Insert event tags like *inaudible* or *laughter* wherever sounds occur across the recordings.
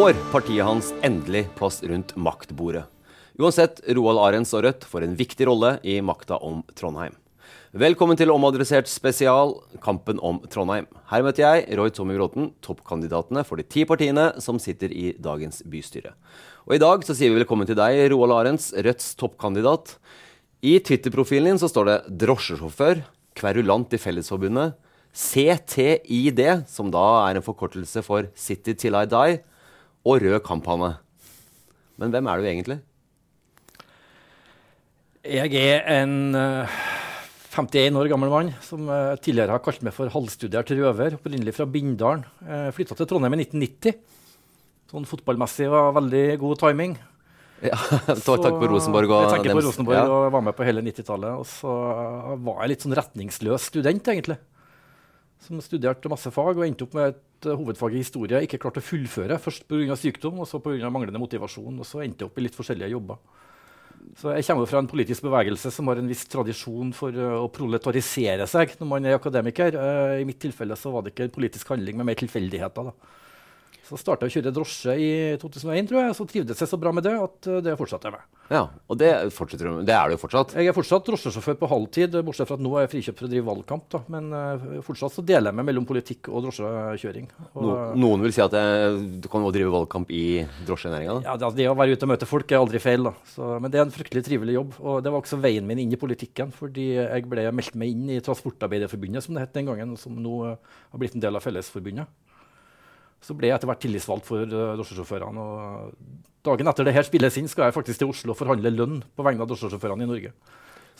Får partiet hans endelig plass rundt maktbordet. Uansett, Roald Arends og Rødt får en viktig rolle i makta om Trondheim. Velkommen til Omadressert spesial, kampen om Trondheim. Her møter jeg Roy Tommy Bråten, toppkandidatene for de ti partiene som sitter i dagens bystyre. Og I dag så sier vi velkommen til deg, Roald Arends, Rødts toppkandidat. I Twitter-profilen din så står det 'drosjesjåfør', kverulant i Fellesforbundet, CTID, som da er en forkortelse for 'City Till I Die', og rød kamphanne. Men hvem er du egentlig? Jeg er en uh, 51 år gammel mann som uh, tidligere har kalt meg for halvstudert røver. Opprinnelig fra Bindalen. Uh, Flytta til Trondheim i 1990. Sånn fotballmessig var veldig god timing. Ja, *laughs* Takk på Rosenborg og Jeg på Rosenborg ja. og var med på hele 90-tallet. Og så var jeg litt sånn retningsløs student, egentlig. Som studerte masse fag og endte opp med et uh, hovedfag i historie jeg ikke klarte å fullføre. Først pga. sykdom, og så pga. manglende motivasjon. Og så endte jeg opp i litt forskjellige jobber. Så jeg kommer fra en politisk bevegelse som har en viss tradisjon for uh, å proletarisere seg når man er akademiker. Uh, I mitt tilfelle så var det ikke en politisk handling, men mer tilfeldigheter. da. Så starta jeg å kjøre drosje i 2001, tror jeg. Så trivdes jeg så bra med det at uh, det fortsatte jeg med. Ja, og det fortsetter du med. Det er du jo fortsatt. Jeg er fortsatt drosjesjåfør på halvtid, bortsett fra at nå er jeg frikjøpt for å drive valgkamp. Da. Men uh, fortsatt så deler jeg meg mellom politikk og drosjekjøring. Og, No, noen vil si at jeg, du kan også drive valgkamp i drosjenæringa. ja, det, det å være ute og møte folk er aldri feil, da. Så, men det er en fryktelig trivelig jobb. Og det var også veien min inn i politikken, fordi jeg ble meldt meg inn i Transportarbeiderforbundet, som det het den gangen, som nå har blitt en del av Fellesforbundet. Så ble jeg etter hvert tillitsvalgt for uh, drosjesjåførene. Og dagen etter det her spilles inn, skal jeg faktisk til Oslo og forhandle lønn på vegne av drosjesjåførene i Norge.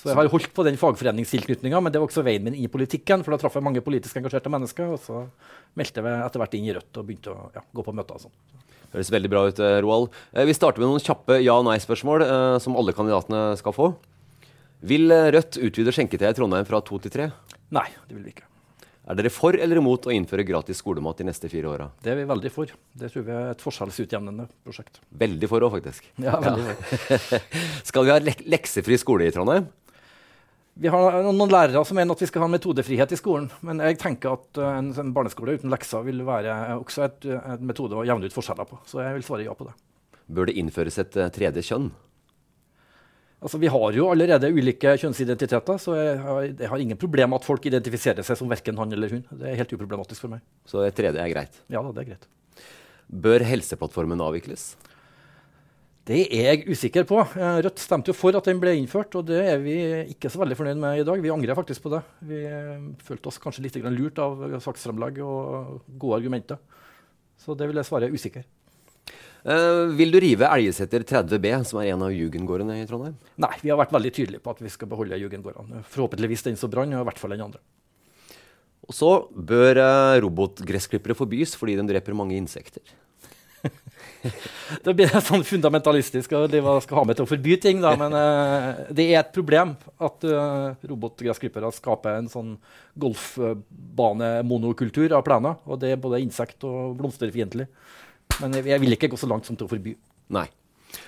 Så jeg har holdt på den fagforeningstilknytninga, men det var også veien min i politikken. For da traff jeg mange politisk engasjerte mennesker, og så meldte jeg etter hvert inn i Rødt og begynte å ja, gå på møter og sånn. Høres veldig bra ut, eh, Roald. Eh, Vi starter med noen kjappe ja- og nei-spørsmål eh, som alle kandidatene skal få. Vil Rødt utvide skjenketida i Trondheim fra to til tre? Nei, det vil vi ikke. Er dere for eller imot å innføre gratis skolemat de neste fire åra? Det er vi veldig for. Det tror vi er et forskjellsutjevnende prosjekt. Veldig for òg, faktisk. *laughs* Ja, veldig for. *laughs* Skal vi ha lek leksefri skole i Trondheim? Vi har noen lærere som mener at vi skal ha metodefrihet i skolen. Men jeg tenker at eh, en, en barneskole uten lekser vil være også et, et metode å jevne ut forskjeller på. Så jeg vil svare ja på det. Bør det innføres et eh, tredje kjønn? Altså, vi har jo allerede ulike kjønnsidentiteter, så jeg har, jeg har ingen problem med at folk identifiserer seg som verken han eller hun. Det er helt uproblematisk for meg. Så det tredje er greit. Ja da, det er greit. Bør Helseplattformen avvikles? Det er jeg usikker på. Eh, Rødt stemte jo for at den ble innført, og det er vi ikke så veldig fornøyd med i dag. Vi angrer faktisk på det. Vi eh, følte oss kanskje litt lurt av saksframlegg og gode argumenter. Så det vil jeg svare usikker. Eh, vil du rive Elgeseter 30B, som er en av jugendgårdene i Trondheim? Nei, vi har vært veldig tydelige på at vi skal beholde Jugendgårdene. Forhåpentligvis den som brant, og i hvert fall den andre. Og så bør uh, robotgressklippere forbys fordi de dreper mange insekter. *laughs* det blir sånn fundamentalistisk å skal ha med til å forby ting, da. Men uh, det er et problem at uh, robotgressklippere skaper en sånn golfbanemonokultur av plener. Og det er både insekt- og blomsterfiendtlig. Men jeg, jeg vil ikke gå så langt som til å forby. Nei.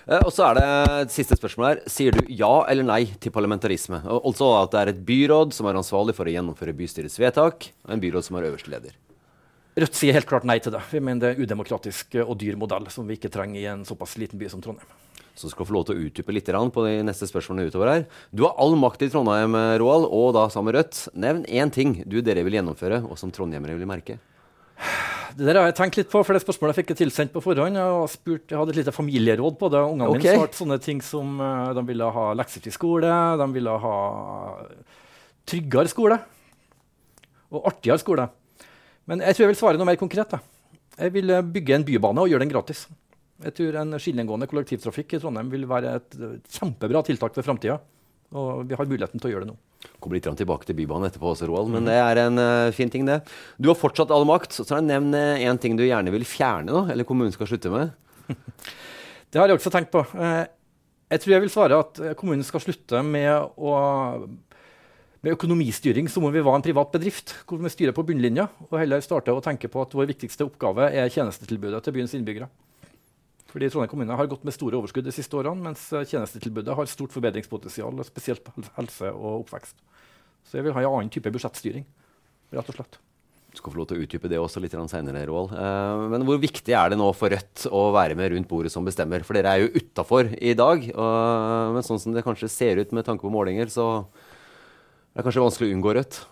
Eh, og så er det siste spørsmål her. Sier du ja eller nei til parlamentarisme? Altså at det er et byråd som er ansvarlig for å gjennomføre bystyrets vedtak, og en byråd som er øverste leder. Rødt sier helt klart nei til det. Vi mener det er udemokratisk og dyr modell som vi ikke trenger i en såpass liten by som Trondheim. Så skal du få lov til å utdype litt på de neste spørsmålene utover her. Du har all makt i Trondheim, Roald, og da sammen med Rødt. Nevn én ting du dere vil gjennomføre, og som trondheimere vil merke. Det der har jeg tenkt litt på, for det spørsmålet fikk jeg tilsendt på forhånd. Jeg, spurt, jeg hadde et lite familieråd på det. Ungene okay. mine svarte sånne ting som uh, de ville ha leksefri skole, de ville ha tryggere skole og artigere skole. Men jeg tror jeg vil svare noe mer konkret. Da. Jeg vil eh, bygge en bybane og gjøre den gratis. Jeg tror En skinnegående kollektivtrafikk i Trondheim vil være et kjempebra tiltak for framtida. Og vi har muligheten til å gjøre det nå. Kommer litt tilbake til Bybanen etterpå også, Roald, men det er en uh, fin ting, det. Du har fortsatt all makt, så nevn én uh, ting du gjerne vil fjerne, da, eller kommunen skal slutte med. *laughs* det har jeg også tenkt på. Uh, jeg tror jeg vil svare at kommunen skal slutte med å med økonomistyring så må vi være en privat bedrift hvor vi styrer på bunnlinja, og heller starte å tenke på at vår viktigste oppgave er tjenestetilbudet til byens innbyggere. Fordi Trondheim kommune har gått med store overskudd de siste årene, mens eh, tjenestetilbudet har stort forbedringspotensial, spesielt på helse og oppvekst. Så jeg vil ha en annen type budsjettstyring, rett og slett. Du skal få lov til å utdype det også litt senere, Roald. Uh, men hvor viktig er det nå for Rødt å være med rundt bordet som bestemmer? For dere er jo utafor i dag. Men sånn som det kanskje ser ut med tanke på målinger, så er det kanskje vanskelig å unngå Rødt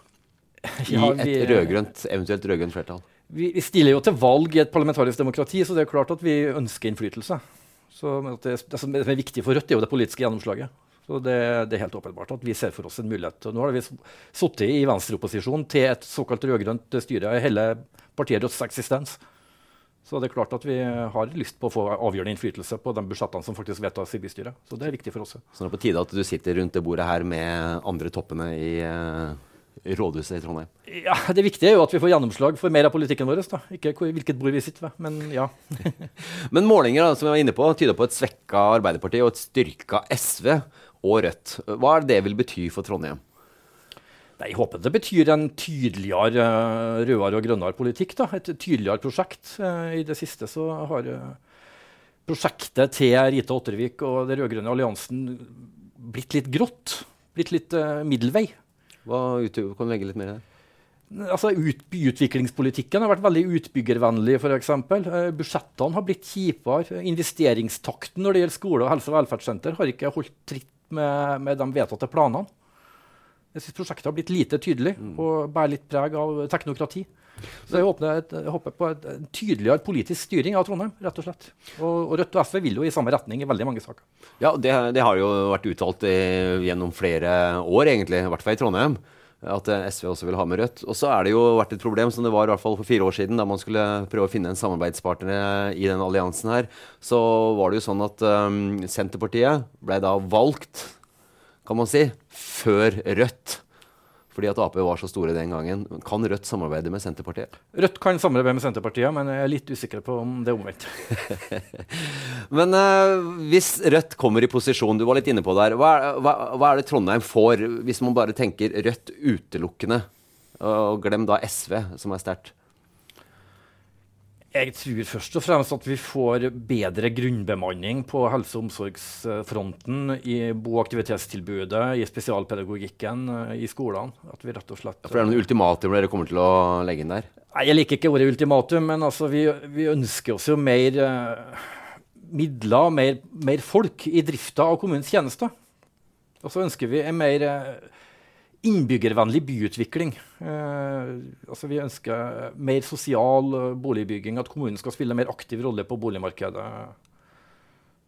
*laughs* i et rødgrønt, eventuelt rødgrønt flertall? Vi, vi, stiller jo til valg i et parlamentarisk demokrati, så det er klart at vi ønsker innflytelse. Så det, det, som er viktig for Rødt, er jo det politiske gjennomslaget. Så det, det, er helt åpenbart at vi ser for oss en mulighet. Og nå har vi sittet i venstreopposisjon til et såkalt rød-grønt styre i hele partiet Rødts eksistens. Så det er klart at vi har lyst på å få avgjørende innflytelse på de budsjettene som faktisk vedtas i bystyret. Så det er viktig for oss. Så det er på tide at du sitter rundt det bordet her med andre toppene i uh rådhuset i Trondheim? Ja, Det viktige er jo at vi får gjennomslag for mer av politikken vår. da. Ikke hvilket bord vi sitter ved, men ja. *laughs* men målinger da, som jeg var inne på, tyder på et svekka Arbeiderparti og et styrka SV og Rødt. Hva er det det vil bety for Trondheim? Nei, jeg håper det betyr en tydeligere rødere og grønnere politikk. da. Et tydeligere prosjekt. Uh, I det siste så har uh, prosjektet til Rita Ottervik og den rød-grønne alliansen blitt litt grått. Blitt litt middelvei. Hva kan du legge litt mer i det? Altså, ut, Utviklingspolitikken har vært veldig utbyggervennlig. Eksempel. eh, budsjettene har blitt kjipere. Investeringstakten når det gjelder skole og helse- og velferdssenter, har ikke holdt tritt med, med de vedtatte planene. Jeg synes Prosjektet har blitt lite tydelig mm. og bærer litt preg av teknokrati. Så jeg håper, et, jeg håper på en tydeligere politisk styring av Trondheim. rett Og slett. Og, og Rødt og SV vil jo i samme retning i veldig mange saker. Ja, Det, det har jo vært uttalt i, gjennom flere år, egentlig, i hvert fall i Trondheim. At eh, SV også vil ha med Rødt. Og så er det jo vært et problem, som det var i hvert fall for fire år siden, da man skulle prøve å finne en samarbeidspartner i den alliansen her. Så var det jo sånn at um, Senterpartiet ble da valgt, kan man si, før Rødt fordi at Ap var så store den gangen. Kan Rødt samarbeide med Senterpartiet? Rødt kan samarbeide med Senterpartiet, men jeg er litt usikker på om det er omvendt. *laughs* men uh, hvis Rødt kommer i posisjon, du var litt inne på der, hva, hva, hva er det Trondheim får hvis man bare tenker Rødt utelukkende? Og glem da SV, som er sterkt. Jeg tror først og fremst at vi får bedre grunnbemanning på helse- og omsorgsfronten i bo- og aktivitetstilbudet, i spesialpedagogikken, eh, i skolene. At vi rett og slett... For det er noen ultimatum dere kommer til å legge inn der? Nei, Jeg liker ikke ordet ultimatum, men altså, vi, vi, ønsker oss jo mer uh, midler, mer, mer, folk i drifta av kommunens tjenester. Og så ønsker vi en mer uh, innbyggervennlig byutvikling. Eh, altså vi ønsker mer sosial eh, boligbygging, at kommunen skal spille en mer aktiv rolle på boligmarkedet.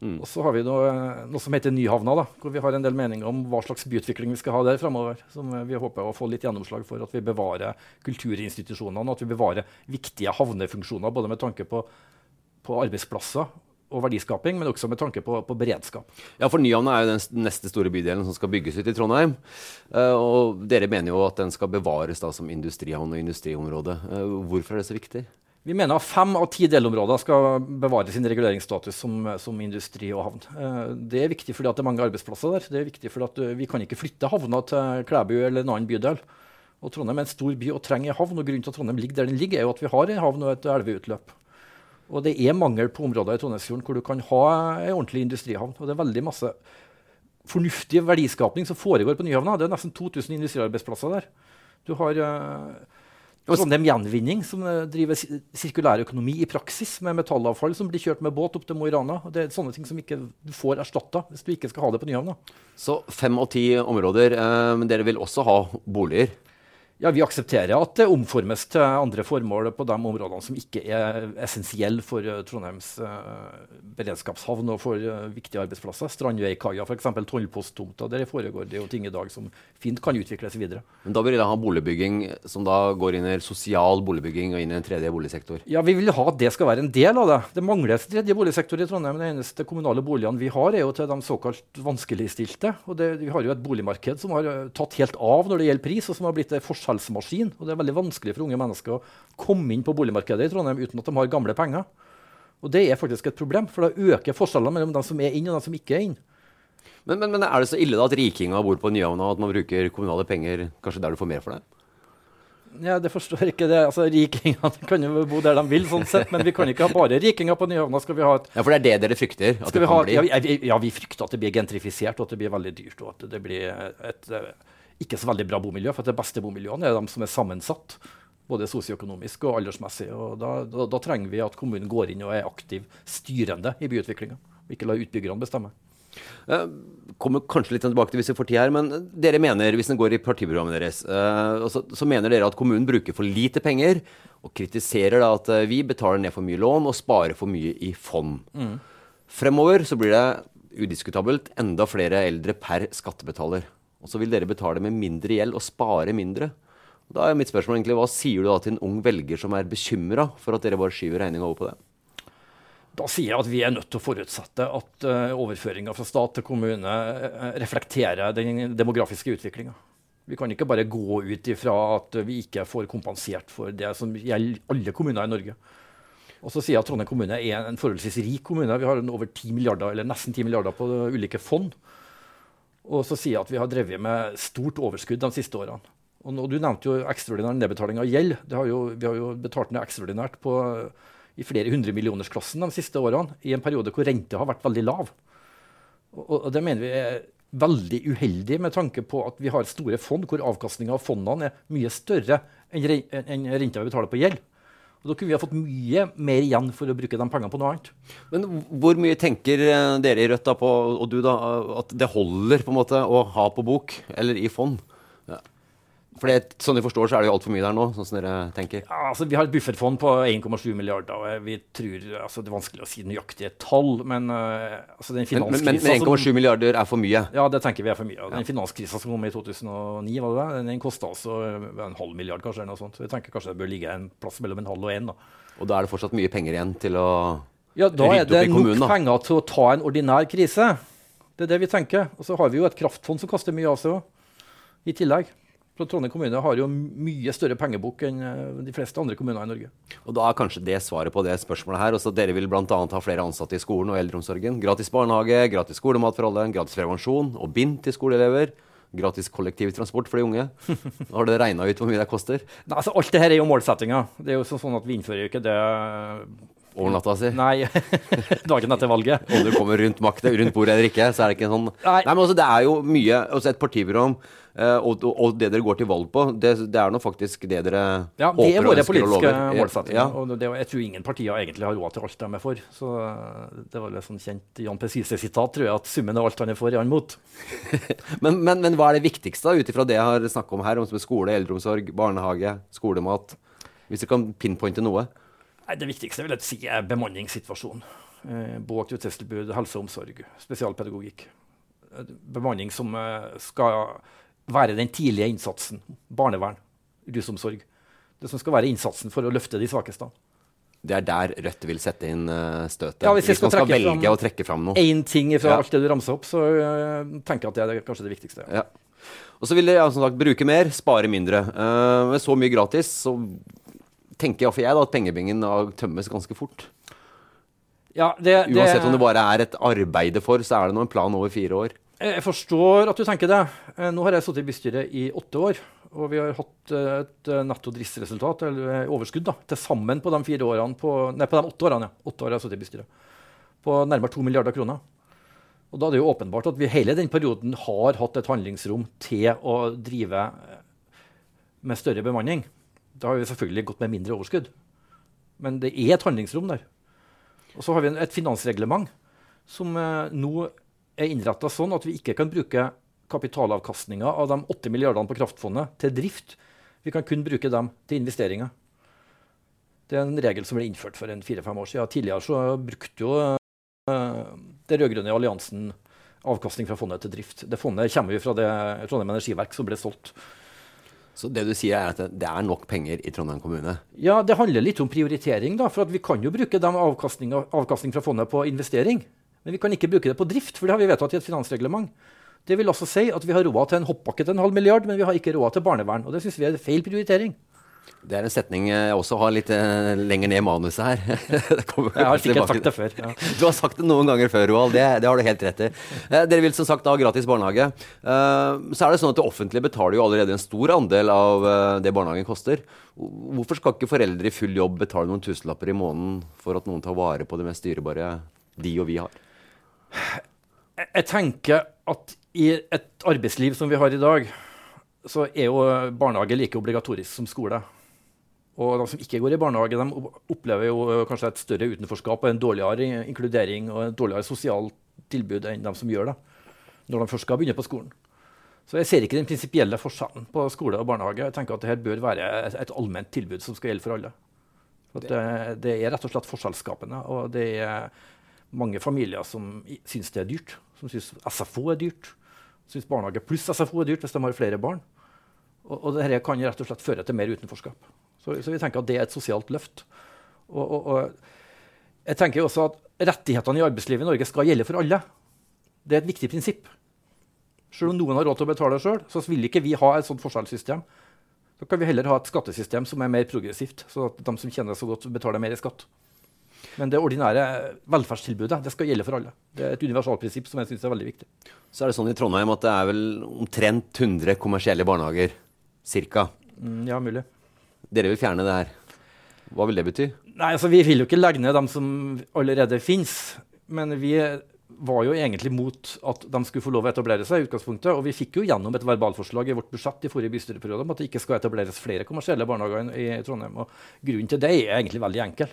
Mm. Og så har vi noe, noe, som heter Nyhavna, da, hvor vi har en del meninger om hva slags byutvikling vi skal ha der fremover. Som vi håper å få litt gjennomslag for. At vi bevarer kulturinstitusjonene, at vi bevarer viktige havnefunksjoner både med tanke på, på arbeidsplasser og verdiskaping, men også med tanke på, på beredskap. Ja, for Nyhavna er jo den neste store bydelen som skal bygges ut i Trondheim. Uh, og dere mener jo at den skal bevares da som industrihavn og industriområde. Uh, hvorfor er det så viktig? Vi mener at fem av ti delområder skal bevare sin reguleringsstatus som, som industri og havn. Eh, det er viktig fordi det er mange arbeidsplasser der. Det er viktig fordi Vi kan ikke flytte havna til Klæbu eller en annen bydel. Og Trondheim er en stor by og trenger en havn. og Grunnen til at Trondheim ligger der den ligger, er jo at vi har en havn og et elveutløp. Og det er mangel på områder i Trondheimsfjorden hvor du kan ha en ordentlig industrihavn. Og det er veldig masse fornuftig verdiskapning som foregår på Nyhavna. Det er nesten 2000 industriarbeidsplasser der. Du har uh, Trondheim Gjenvinning, som uh, driver sirkulær økonomi i praksis, med metallavfall som blir kjørt med båt opp til Mo i Rana. Det er sånne ting som ikke du får erstatta hvis du ikke skal ha det på Nyhavna. Så fem av ti områder. Uh, men dere vil også ha boliger? Ja, Vi aksepterer at det omformes til andre formål på de områdene som ikke er essensielle for uh, Trondheims uh, beredskapshavn og for uh, viktige arbeidsplasser. Strandveikaia, f.eks. tollposttomta. Der foregår det jo ting i dag som fint kan utvikles videre. Men Da vil dere ha boligbygging som da går inn i sosial boligbygging og inn i en tredje boligsektor? Ja, vi vil ha at det skal være en del av det. Det mangler en tredje boligsektor i Trondheim. De eneste kommunale boligene vi har, er jo til de såkalt vanskeligstilte. Og det, vi har jo et boligmarked som har tatt helt av når det gjelder pris, og som har blitt en forskjell salgsmaskin. Og det er veldig vanskelig for unge mennesker å komme inn på boligmarkedet i Trondheim uten at de har gamle penger. Og det er faktisk et problem, for da øker forskjellene mellom de som er inn og de som ikke er inn. Men, men, men, er det så ille da at rikinga bor på Nyhavna, og at man bruker kommunale penger kanskje der du får mer for det? Ja, det forstår ikke det. Altså, Rikingene *laughs* kan jo bo der de vil, sånn sett, men vi kan ikke ha bare rikinger på Nyhavna. Skal vi ha et, ja, For det er det dere frykter? at det kan ha, bli? Ja vi, ja, vi frykter at det blir gentrifisert, og at det blir veldig dyrt. og at det blir et, et ikke så veldig bra bomiljø. For de beste bomiljøene er de som er sammensatt. Både sosioøkonomisk og aldersmessig. Og da, da, da, trenger vi at kommunen går inn og er aktiv styrende i byutviklinga. Ikke la utbyggerne bestemme. Uh, kommer kanskje litt tilbake til hvis vi får tid her, men dere mener, hvis den går i partiprogrammet deres, uh, så, så, mener dere at kommunen bruker for lite penger, og kritiserer da at uh, vi betaler ned for mye lån og sparer for mye i fond. Mm. Fremover så blir det udiskutabelt enda flere eldre per skattebetaler. Og så vil dere betale med mindre gjeld og spare mindre. Og da er mitt spørsmål egentlig, Hva sier du da til en ung velger som er bekymra for at dere bare skyver regninga over på det? Da sier jeg at vi er nødt til å forutsette at uh, overføringa fra stat til kommune uh, reflekterer den demografiske utviklinga. Vi kan ikke bare gå ut ifra at vi ikke får kompensert for det som gjelder alle kommuner i Norge. Og så sier jeg at Trondheim kommune er en forholdsvis rik kommune. Vi har over 10 milliarder, eller nesten 10 milliarder på ulike fond. Og så sier at vi har drevet med stort overskudd de siste årene. Og nå, Du nevnte jo ekstraordinær nedbetaling av gjeld. Har jo, vi har jo betalt ned ekstraordinært på, i flere hundremillionersklassen de siste årene, i en periode hvor renta har vært veldig lav. Og, og, Det mener vi er veldig uheldig med tanke på at vi har store fond hvor avkastninga av fondene er mye større enn, enn renta vi betaler på gjeld. Og Da kunne vi ha fått mye mer igjen for å bruke de pengene på noe annet. Men hvor mye tenker eh, dere i Rødt da på, og du da, at det holder på en måte å ha på bok eller i fond? For det, sånn jeg forstår, så er det jo altfor mye der nå, sånn som dere tenker? Ja, altså, vi har et bufferfond på 1,7 milliarder. og vi tror, altså, Det er vanskelig å si nøyaktig tall, men uh, altså, den Men, men, men 1,7 milliarder er for mye? Ja, det tenker vi er for mye. Den ja. finanskrisa som kom i 2009, var det, det? den kosta altså en halv milliard, kanskje. eller noe sånt. Så jeg tenker kanskje det bør ligge en plass mellom en halv og en. Da. Og da er det fortsatt mye penger igjen til å ja, da er det nok penger til å ta en ordinær krise. Det er det vi tenker. Og så har vi jo et kraftfond som kaster mye av seg òg, i tillegg. Så Trondheim kommune har jo mye større pengebok enn eh, de fleste andre kommuner i Norge. Og Da er kanskje det svaret på det spørsmålet her. Også dere vil bl.a. ha flere ansatte i skolen og eldreomsorgen. Gratis barnehage, gratis skolemat for alle, gratis prevensjon og bind til skoleelever. Gratis kollektivtransport for de unge. Har dere regna ut hvor mye det koster? Nei, altså Alt det her er jo målsettinga. Det er jo sånn at vi innfører jo ikke det over natta si? Nei, *laughs* dagen etter valget. Om du kommer rundt makta, rundt bordet eller ikke, så er det ikke sånn Nei, Nei men altså, Det er jo mye altså Et partiprogram og, og, det dere går til valg på, det, det er nå faktisk det dere ja, håper. Det er våre politiske målsettinger. Og det, jeg tror ingen partier egentlig har råd til alt de er for. Så eh, Det var et sånn kjent Jan Pesise-sitat, tror jeg, at summen av alt han er for, er han mot. *laughs* men, men, men, hva er det viktigste, ut ifra det jeg har snakka om her, om skole, eldreomsorg, barnehage, skolemat? Hvis du kan pinpointe noe? Nei, det viktigste vil jeg si er bemanningssituasjonen. Eh, bo- og aktivitetstilbud, helse og omsorg, spesialpedagogikk. Eh, bemanning som eh, skal være den tidlige innsatsen. Barnevern, rusomsorg. Det som skal være innsatsen for å løfte de svakeste. Det er der Rødt vil sette inn uh, støtet? Ja, hvis, hvis man skal velge fram, å trekke fram noe? Én ting fra ja. alt det du ramser opp, så uh, tenker jeg at det er kanskje det viktigste. Ja. Og så vil dere som sagt, bruke mer, spare mindre. Uh, med så mye gratis så tenker iallfall jeg da, at pengebingen tømmes ganske fort. Ja, det, det, Uansett om det bare er et arbeide for, så er det nå en plan over fire år. Jeg forstår at du tenker det. Eh, Nå har jeg sittet i bystyret i åtte år. Og vi har hatt eh, et eh, netto driftsresultat, eller eh, overskudd, da, til sammen på de fire årene på, nei, på de åtte årene. Ja. Åtte år har jeg sittet i bystyret. På nærmere to milliarder kroner. Og da er det jo åpenbart at vi hele den perioden har hatt et handlingsrom til å drive eh, med større bemanning. Da har vi selvfølgelig gått med mindre overskudd. Men det er et handlingsrom der. Og så har vi et finansreglement som eh, nå er innretta sånn at vi ikke kan bruke kapitalavkastninga av de 8 milliardene på kraftfondet til drift. Vi kan kun bruke dem til investeringer. Det er en regel som ble innført for fire-fem år siden. Tidligere så brukte jo eh, det rød-grønne alliansen avkastning fra fondet til drift. Det fondet kommer jo fra det Trondheim Energiverk som ble solgt. Så det du sier, er at det- er nok penger i Trondheim kommune? Ja, det handler litt om prioritering, da. For at vi kan jo bruke de avkastning, avkastning fra fondet på investering. Men vi kan ikke bruke det på drift, for det har vi vedtatt i et finansreglement. Det vil også si at vi har råd til en hoppbakke til en halv milliard, men vi har ikke råd til barnevern. Og det syns vi er feil prioritering. Det er en setning jeg også har litt eh, lenger ned i manuset her. *laughs* Jeg har sikkert sagt det før. Ja. *laughs* Du har sagt det noen ganger før, Roald. Det, det har du helt rett i. Eh, dere vil som sagt ha gratis barnehage. Eh, så er det sånn at Det offentlige betaler jo allerede en stor andel av eh, det barnehagen koster. Hvorfor skal ikke foreldre i full jobb betale noen tusenlapper i måneden for at noen tar vare på det mest dyrebare de og vi har? Jeg, tenker at i et arbeidsliv som vi har i dag, så er jo barnehage like obligatorisk som skole. Og de som ikke går i barnehage, de opplever jo kanskje et større utenforskap og en dårligere inkludering og et dårligere sosialt tilbud enn de som gjør det, når de først skal begynne på skolen. Så jeg ser ikke den prinsipielle forskjellen på skole og barnehage. Jeg tenker at dette bør være et, allment tilbud som skal gjelde for alle. For det, det er rett og slett forskjellsskapende, og det er mange familier som syns det er dyrt. Som syns SFO er dyrt. Syns barnehage pluss SFO er dyrt hvis de har flere barn. Og, og dette kan rett og slett føre til mer utenforskap. Så, så vi tenker at det er et sosialt løft. Og, og, og jeg tenker også at rettighetene i arbeidslivet i Norge skal gjelde for alle. Det er et viktig prinsipp. Selv om noen har råd til å betale sjøl, så vil ikke vi ha et sånt forskjellssystem. Da kan vi heller ha et skattesystem som er mer progressivt, så at de som tjener så godt, betaler mer i skatt. Men det ordinære velferdstilbudet det skal gjelde for alle. Det er et universalprinsipp som jeg syns er veldig viktig. Så er det sånn i Trondheim at det er vel omtrent 100 kommersielle barnehager. Cirka. Mm, ja, mulig. Dere vil fjerne det her. Hva vil det bety? Nei, altså Vi vil jo ikke legge ned dem som allerede fins. Men vi var jo egentlig mot at de skulle få lov å etablere seg. i utgangspunktet, Og vi fikk jo gjennom et verbalforslag i vårt budsjett i forrige bystyreperiode om at det ikke skal etableres flere kommersielle barnehager i i Trondheim. og Grunnen til det er egentlig veldig enkel.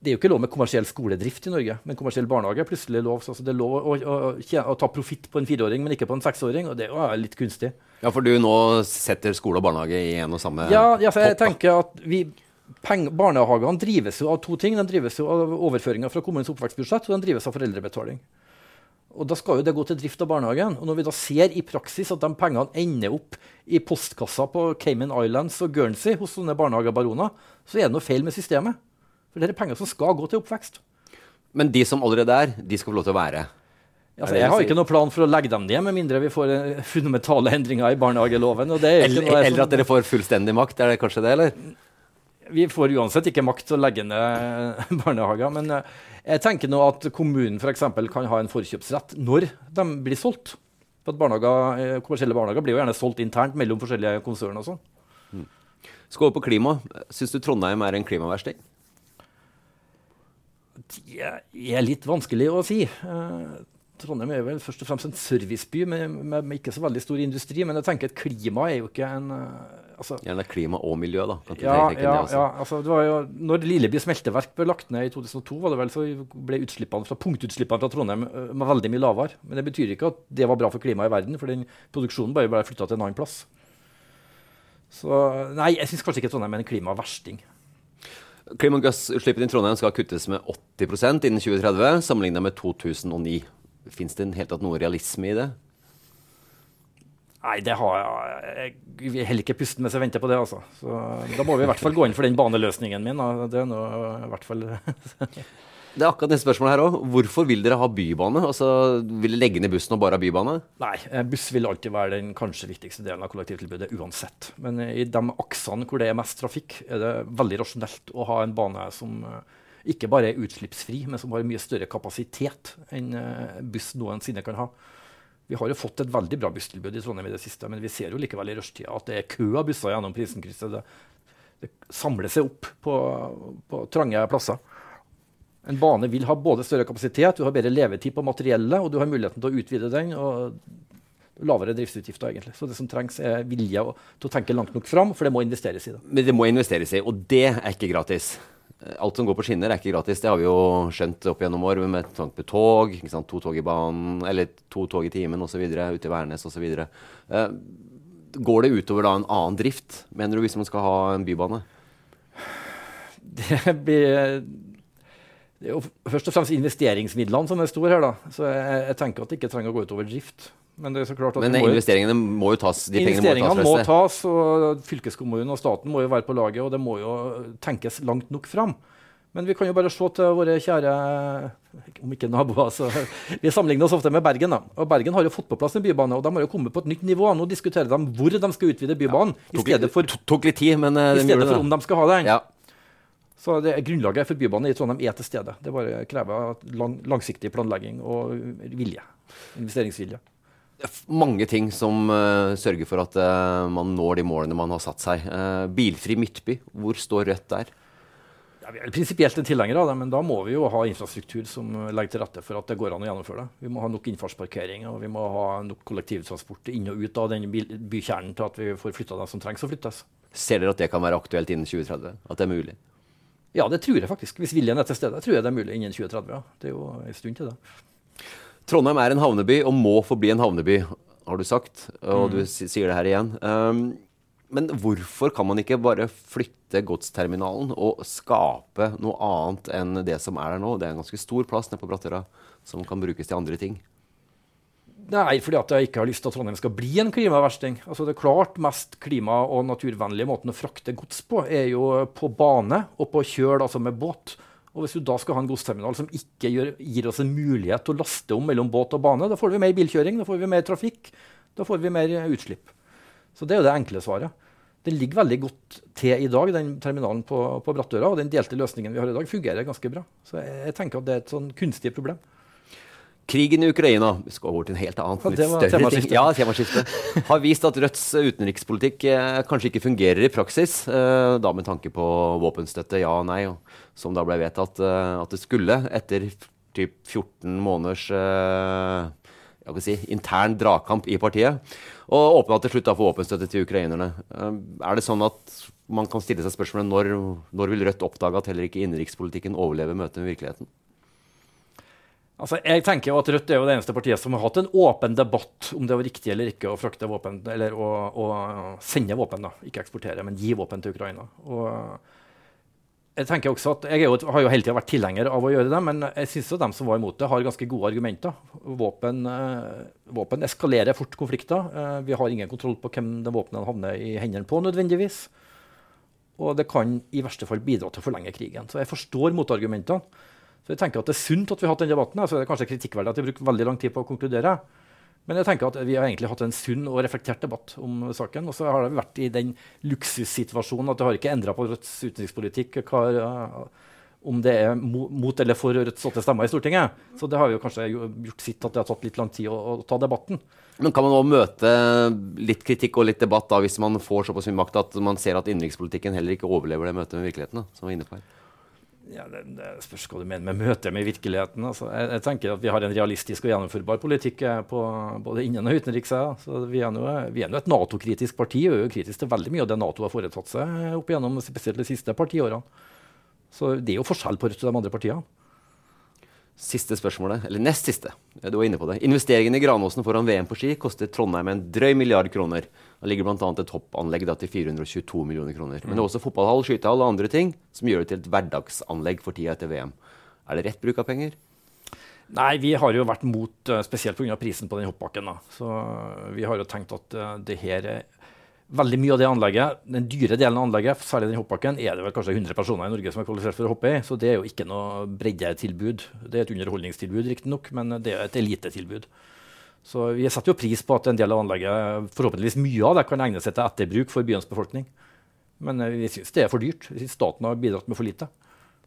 Det er jo ikke lov med kommersiell skoledrift i Norge, men kommersiell barnehage er plutselig lov. Så det er lov å, å, å, ta profitt på en fireåring, men ikke på en seksåring. og Det er jo litt kunstig. Ja, for du nå setter skole og barnehage i en og samme Ja, ja jeg tenker at vi, Barnehagene drives jo av to ting. De drives jo av overføringer fra kommunens oppvekstbudsjett, og de drives av foreldrebetaling. Og Da skal jo det gå til drift av barnehagen. Og Når vi da ser i praksis at de pengene ender opp i postkassa på Cayman Islands og Guernsey hos sånne barnehagebaroner, så er det noe feil med systemet. For det er penger som skal gå til oppvekst. Men de som allerede er, de skal få lov til å være. Altså, jeg har ikke noen plan for å legge dem ned, med mindre vi får eh, fundamentale endringer i barnehageloven. er Eller, eller at dere får fullstendig makt, er det kanskje det, eller? Vi får uansett ikke makt til å legge ned barnehager. Men eh, jeg tenker nå at kommunen f.eks. kan ha en forkjøpsrett når de blir solgt. For at barnehager, eh, Kommersielle barnehager blir jo gjerne solgt internt mellom forskjellige konsern. og sånn. Skal over på klima. Syns du Trondheim er en klimaversting? Er litt vanskelig å si. Eh, Trondheim er vel først og fremst en serviceby med, med, med ikke så veldig stor industri. Men jeg tenker at klima er jo ikke en eh, altså, Gjerne klima og miljø, da. Kan Ja, ja, ja altså, det var jo, når Lilleby smelteverk ble lagt ned i 2002, var det vel, så ble utslippene fra, punktutslippene fra Trondheim ø, veldig mye lavere. Men det betyr ikke at det var bra for klimaet i verden, for den produksjonen bare ble flytta til en annen plass. Så nei, jeg syns kanskje ikke Trondheim er en klimaversting. Klimagassutslippene i Trondheim skal kuttes med 80% innen 2030, sammenlignet med 2009. Fins det en helt tatt noe realisme i det? Nei, det har jeg Jeg vil heller ikke puste mens jeg venter på det, altså. Så da må vi i hvert fall gå inn for den baneløsningen min. Da. Det er nå i hvert fall Det er akkurat neste spørsmål her òg. Hvorfor vil dere ha bybane? Altså, Vil dere legge ned bussen og bare ha bybane? Nei, eh, buss vil alltid være den kanskje viktigste delen av kollektivtilbudet uansett. Men i de aksene hvor det er mest trafikk, er det veldig rasjonelt å ha en bane som ikke bare er utslippsfri, men som har mye større kapasitet enn buss noensinne kan ha. Vi har jo fått et veldig bra busstilbud i Trondheim i det siste, men vi ser jo likevel i rushtida at det er kø av busser gjennom Prisenkrysset. Det, det samler seg opp på, på, trange plasser. En bane vil ha både større kapasitet, du har bedre levetid på materiellet, og du har muligheten til å utvide den. og lavere driftsutgifter, egentlig. Så det som trengs, er vilje til å tenke langt nok fram, for det må investeres i det. Men det må investeres i, og det er ikke gratis? Alt som går på skinner, er ikke gratis. Det har vi jo skjønt opp gjennom år med tanke på tog. To tog i banen, eller to tog i timen osv. ute i Værnes osv. Uh, går det utover da en annen drift, mener du, hvis man skal ha en bybane? *laughs* Det blir det er jo først og fremst investeringsmidlene som er store her. da. Så jeg, jeg tenker at det ikke trenger å gå utover drift. Men, det er så klart at Men investeringene må jo tas? De investeringene må tas, må tas, og fylkeskommunen og staten må jo være på laget, og det må jo tenkes langt nok fram. Men vi kan jo bare se til våre kjære om ikke naboer, så Vi sammenligner oss ofte med Bergen. da. Og Bergen har jo fått på plass en bybane, og de har jo kommet på et nytt nivå. Nå diskuterer de hvor de skal utvide bybanen. Ja, tok, i stedet for, tok litt tid, men uh, I stedet for om de skal ha den. Ja. Så det, Grunnlaget for bybanen i Trondheim er til stede. Det bare krever lang, langsiktig planlegging og vilje. Investeringsvilje mange ting som uh, sørger for at uh, man når de målene man har satt seg. Uh, bilfri Midtby, hvor står Rødt der? Ja, vi er prinsipielt en tilhenger av det, men da må vi jo ha infrastruktur som legger til rette for at det går an å gjennomføre det. Vi må ha nok innfartsparkering og vi må ha nok kollektivtransport inn og ut av den bykjernen til at vi får flytta dem som trengs å flyttes. Ser dere at det kan være aktuelt innen 2030? At det er mulig? Ja, det tror jeg faktisk. Hvis viljen er til stede, tror jeg det er mulig innen 2030. Ja. Det er jo en stund til det. Trondheim er en havneby og må forbli en havneby, har du sagt. Og mm. du sier det her igjen. Um, men hvorfor kan man ikke bare flytte godsterminalen og skape noe annet enn det som er der nå? Det er en ganske stor plass nede på Brattøra som kan brukes til andre ting. Nei, fordi at jeg ikke har lyst til at Trondheim skal bli en klimaversting. Altså det klart mest klima- og naturvennlige måten å frakte gods på, er jo på bane og på kjøl, altså med båt. Og Hvis du da skal ha en godsterminal som ikke gjør, gir oss en mulighet til å laste om mellom båt og bane, da får vi mer bilkjøring, da får vi mer trafikk, da får vi mer utslipp. Så det er jo det enkle svaret. Den ligger veldig godt til i dag, den terminalen på, på Brattøra. Og den delte løsningen vi har i dag, fungerer ganske bra. Så jeg, jeg tenker at det er et sånn kunstig problem. Krigen i Ukraina vi skal over til en helt annen, ja, større ting. Ja. Har vist at Rødts utenrikspolitikk eh, kanskje ikke fungerer i praksis. Eh, da med tanke på våpenstøtte, ja og nei, og, som da ble vedtatt eh, at det skulle etter typ 14 måneders si, intern dragkamp i partiet. Og åpna til slutt da for våpenstøtte til ukrainerne. Er det sånn at man kan stille seg spørsmålet når, når vil Rødt oppdage at heller ikke innenrikspolitikken overlever møtet med virkeligheten? Altså, jeg tenker jo at Rødt er jo det eneste partiet som har hatt en åpen debatt om det var riktig eller ikke å frakte våpen, eller å, å sende våpen, da. Ikke eksportere, men gi våpen til Ukraina. Og jeg tenker også at jeg jo, har jo hele tida vært tilhenger av å gjøre det, men jeg syns de som var imot det, har ganske gode argumenter. Våpen, eh, våpen eskalerer fort konflikter. Eh, vi har ingen kontroll på hvem de våpnene havner i hendene på, nødvendigvis. Og det kan i verste fall bidra til å forlenge krigen. Så jeg forstår motargumentene. Så jeg tenker at Det er sunt at vi har hatt den debatten. Altså, det er kanskje kritikkverdig at vi bruker veldig lang tid på å konkludere. Men jeg tenker at vi har egentlig hatt en sunn og reflektert debatt om saken. Og så har vi vært i den luksussituasjonen at det har ikke endra på Rødts utenrikspolitikk hva, om det er mot eller for Rødts åtte stemmer i Stortinget. Så det har jo kanskje gjort sitt at det har tatt litt lang tid å, å ta debatten. Men kan man òg møte litt kritikk og litt debatt da, hvis man får såpass mye makt at man ser at innenrikspolitikken heller ikke overlever det møtet med virkeligheten? da, som var inne på her? Ja, det, det, spørs hva du mener med møtet med virkeligheten. Altså, jeg, jeg, tenker at Vi har en realistisk og gjennomførbar politikk eh, på både innen- og utenriks. Så vi er, nå, vi er nå et Nato-kritisk parti og er jo kritisk til veldig mye av det Nato har foretatt seg opp igjennom spesielt de siste partiårene. Så det er jo forskjell på Rødt og de andre partiene. Siste spørsmålet, eller nest siste. Du var inne på det. Investeringen i Granåsen foran VM på ski koster Trondheim en drøy milliard kroner. Det ligger bl.a. et hoppanlegg til 422 millioner kroner. Men det er også fotballhall, skytehall og andre ting som gjør det til et hverdagsanlegg for tida etter VM. Er det rett bruk av penger? Nei, vi har jo vært mot, eh, spesielt pga. prisen på den hoppbakken. Da. Så vi har jo tenkt at uh, det her veldig mye av det anlegget, den dyre delen av anlegget, særlig den hoppbakken, er det vel kanskje 100 personer i Norge som er kvalifisert for å hoppe i. Så det er jo ikke noe breddetilbud. Det er et underholdningstilbud, riktignok, men det er et elitetilbud. Så vi setter jo pris på at en del av anlegget, forhåpentligvis mye av det, kan egne seg til etterbruk for byens befolkning. Men vi syns det er for dyrt. Vi synes staten har bidratt med for lite.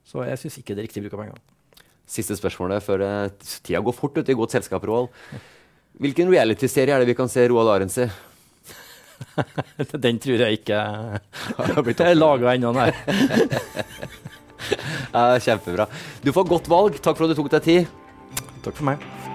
Så jeg syns ikke det er riktig bruk av pengene. Siste spørsmålet før uh, tida går fort ut i godt selskap, Roald. Hvilken realityserie er det vi kan se Roald Arendt i? *laughs* Den tror jeg ikke *laughs* er laga ennå, nei. *laughs* kjempebra. Du får godt valg. Takk for at du tok deg tid. Takk for meg.